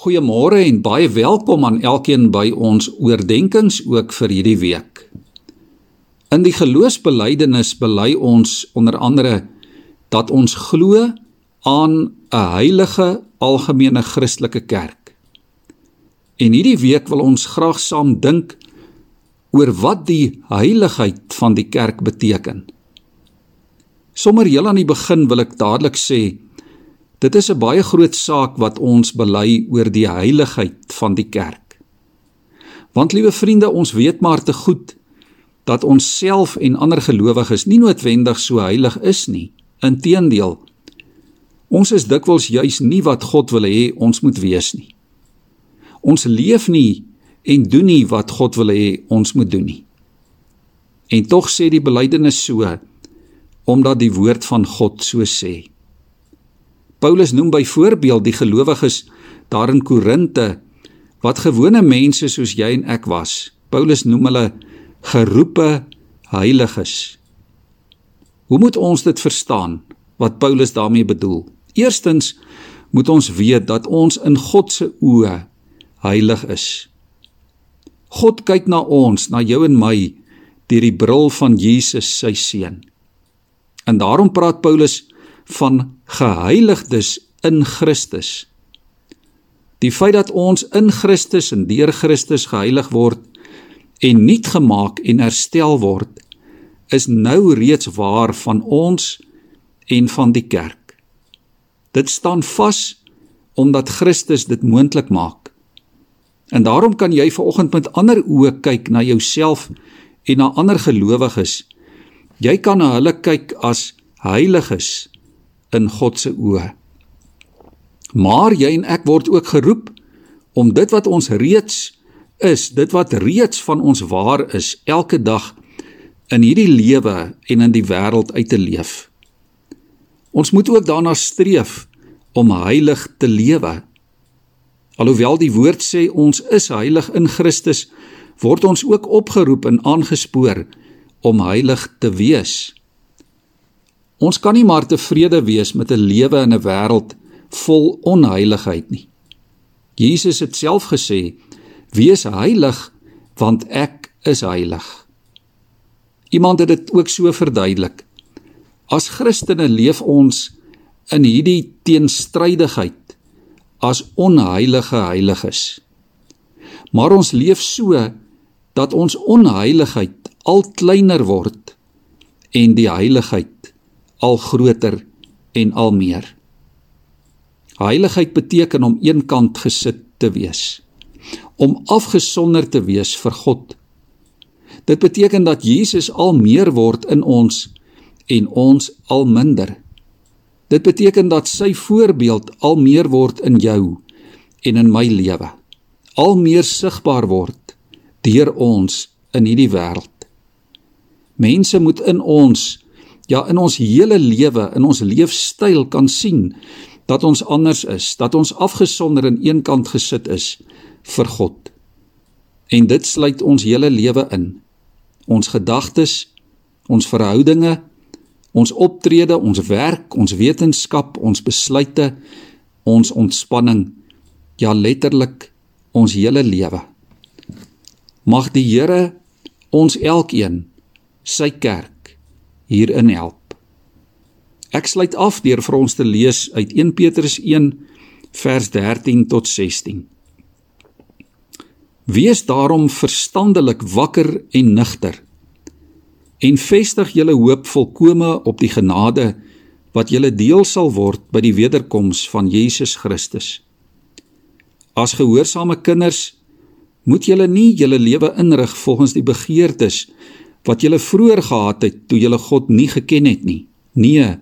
Goeiemôre en baie welkom aan elkeen by ons oordeenkings ook vir hierdie week. In die geloofsbelijdenis bely ons onder andere dat ons glo aan 'n heilige algemene Christelike kerk. En hierdie week wil ons graag saam dink oor wat die heiligheid van die kerk beteken. Sommige heel aan die begin wil ek dadelik sê Dit is 'n baie groot saak wat ons bely oor die heiligheid van die kerk. Want liewe vriende, ons weet maar te goed dat ons self en ander gelowiges nie noodwendig so heilig is nie. Inteendeel, ons is dikwels juis nie wat God wil hê ons moet wees nie. Ons leef nie en doen nie wat God wil hê ons moet doen nie. En tog sê die belydenis so omdat die woord van God so sê. Paulus noem byvoorbeeld die gelowiges daar in Korinte wat gewone mense soos jy en ek was. Paulus noem hulle geroepe heiliges. Hoe moet ons dit verstaan wat Paulus daarmee bedoel? Eerstens moet ons weet dat ons in God se oë heilig is. God kyk na ons, na jou en my deur die bril van Jesus sy seun. En daarom praat Paulus van geheiligdes in Christus. Die feit dat ons in Christus en deur Christus geheilig word en nuut gemaak en herstel word, is nou reeds waar van ons en van die kerk. Dit staan vas omdat Christus dit moontlik maak. En daarom kan jy vanoggend met ander oë kyk na jouself en na ander gelowiges. Jy kan na hulle kyk as heiliges in God se oë. Maar jy en ek word ook geroep om dit wat ons reeds is, dit wat reeds van ons waar is, elke dag in hierdie lewe en in die wêreld uit te leef. Ons moet ook daarna streef om heilig te lewe. Alhoewel die woord sê ons is heilig in Christus, word ons ook opgeroep en aangespoor om heilig te wees. Ons kan nie maar tevrede wees met 'n lewe in 'n wêreld vol onheiligheid nie. Jesus het self gesê: "Wees heilig, want ek is heilig." Iemand het dit ook so verduidelik. As Christene leef ons in hierdie teenstrydigheid as onheilige heiliges. Maar ons leef so dat ons onheiligheid al kleiner word en die heiligheid al groter en al meer. Heiligheid beteken om eenkant gesit te wees, om afgesonder te wees vir God. Dit beteken dat Jesus al meer word in ons en ons al minder. Dit beteken dat sy voorbeeld al meer word in jou en in my lewe. Al meer sigbaar word deur ons in hierdie wêreld. Mense moet in ons ja in ons hele lewe, in ons leefstyl kan sien dat ons anders is, dat ons afgesonder in een kant gesit is vir God. En dit sluit ons hele lewe in. Ons gedagtes, ons verhoudinge, ons optrede, ons werk, ons wetenskap, ons besluite, ons ontspanning, ja letterlik ons hele lewe. Mag die Here ons elkeen sy kerk hierin help. Ek sluit af deur vir ons te lees uit 1 Petrus 1 vers 13 tot 16. Wees daarom verstandelik wakker en nugter en vestig julle hoop volkome op die genade wat julle deel sal word by die wederkoms van Jesus Christus. As gehoorsame kinders moet julle nie julle lewe inrig volgens die begeertes wat julle vroeër gehad het toe julle God nie geken het nie. Nee.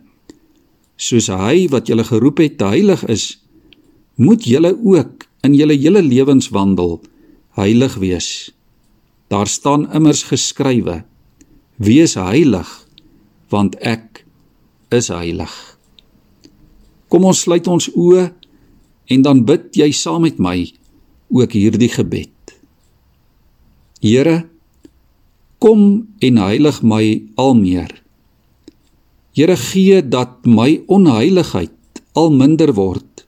Soos hy wat julle geroep het heilig is, moet julle ook in julle hele lewenswandel heilig wees. Daar staan immers geskrywe: Wees heilig, want ek is heilig. Kom ons sluit ons oë en dan bid jy saam met my ook hierdie gebed. Here Kom en heilig my al meer. Here gee dat my onheiligheid al minder word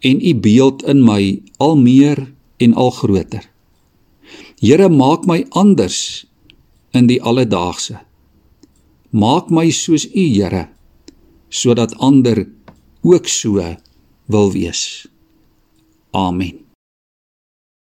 en u beeld in my al meer en al groter. Here, maak my anders in die alledaagse. Maak my soos u, Here, sodat ander ook so wil wees. Amen.